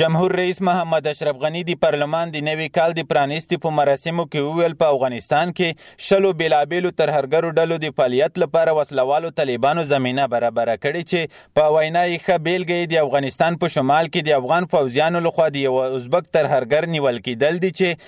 جمهور رئیس محمد اشرف غنی د پارلمان د نوي کال د پرانیستې په مراسمو کې وویل په افغانستان کې شلو بېلابېلو ترهرګرو ډلو د فعالیت لپاره وسلوالو طالبانو زمینه برابره کړې چې په وینا یې ښه بېلګه یې د افغانستان په شمال کې د افغان پوځیانو لخوا د یوه ازبک ترهرګر نیول کېدل دي چې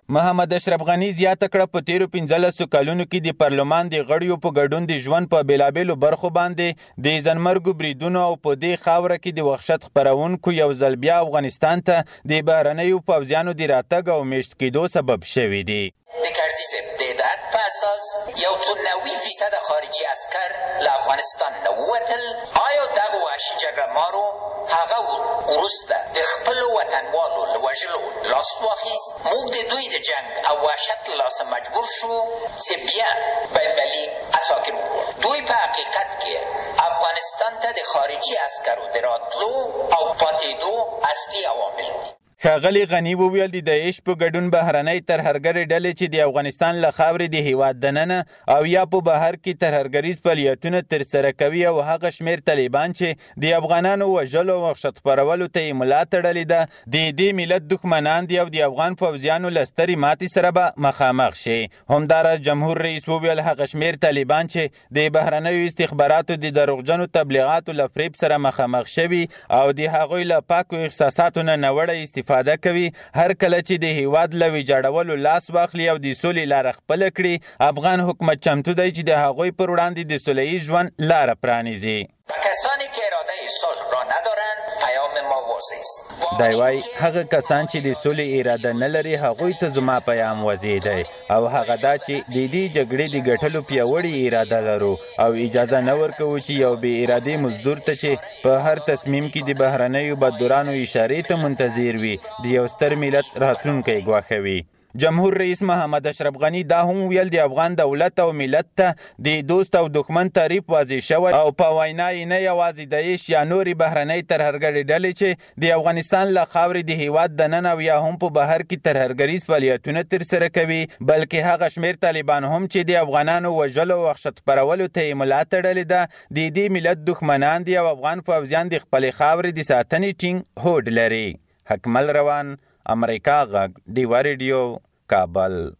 محمد اشرف غني زیاته کړه په تیرو 15 کلونو کې د پارلمان د غړیو په ګډون د ژوند په بیلابیلو برخو باندې د ځنمرګو بریدونو او په دې خاوره کې د وحشت خپرونکو یو ځل بیا افغانستان ته د بهرنیو پوځیانو د راتګ او میشت کېدو سبب شوی دی. د کرزي صاحب د هدایت په اساس یو څو نوي فیصده خارجي عسکر له افغانستان نه ووتل آیا دغو وحشي جګړه مارو هغه وروسته د خپلو وطنوالو له وژلو لاس واخیست موږ د دوی د جنګ او وحشت له لاسه مجبور شو چې بیا بینالمللي اساکر وګورو دوی په حقیقت کې افغانستان ته د خارجي عسکرو د راتلو او پاتېدو اصلي عوامل دي ښاغلي غني وویل د داعش په ګډون بهرنۍ ترهرګرې ډلې چې د افغانستان له خاورې د هیواد دننه او یا په بهر کې ترهرګریز فعالیتونه ترسره کوي او هغه شمیر طالبان چې د افغانانو وژلو او ښت خپرولو ته یې ملا تړلې ده د دې ملت دښمنان دي او د افغان پوځیانو له سترې ماتې سره به مخامخ شي همداراز جمهور رئیس وویل هغه شمیر طالبان چې د بهرنیو استخباراتو د دروغجنو تبلیغاتو له فریب سره مخامخ شوي او د هغوی له پاکو احساساتو نه نوړی استفاده کوي هر کله چې د هیواد له ویجاړولو لاس واخلي او د سولې لاره خپل کړي افغان حکومت چمتو دی چې د هغوی پر وړاندې د سولهییز ژوند لاره پرانیزي دی وايي، هغه کسان چې د سولې اراده نه لري، هغوی ته زما پیام وضع دی او هغه دا چې د دې جګړې د ګټلو پیاوړې اراده لرو او اجازه نه ورکوو چې یو بې ارادې مزدور ته چې په هر تصمیم کې د بهرنیو بددورانو اشارې ته منتظر وي، د یو ستر ملت راتلونکی ګواښوي. جمهور رئیس محمد اشرف غنی دا هم ویل د افغان دولت او ملت ته د دوست او دښمن تعریف واضح شوی او په وینا یې نه یوازې داعش یا نورې بهرنۍ ترهرګرې ډلې چې د افغانستان له خاورې د هیواد دننه او یا هم په بهر کې ترهرګریز فعالیتونه ترسره کوي بلکې هغه شمیر طالبان هم چې د افغانانو وژلو او وحشت خپرولو ته یې ملا تړلې ده د دې ملت دښمنان دي او افغان پوځیان د خپلې خاورې د ساتنې ټینګ هوډ لري حکمل روان، امریکا غږ، ډیوه ریډیو، کابل.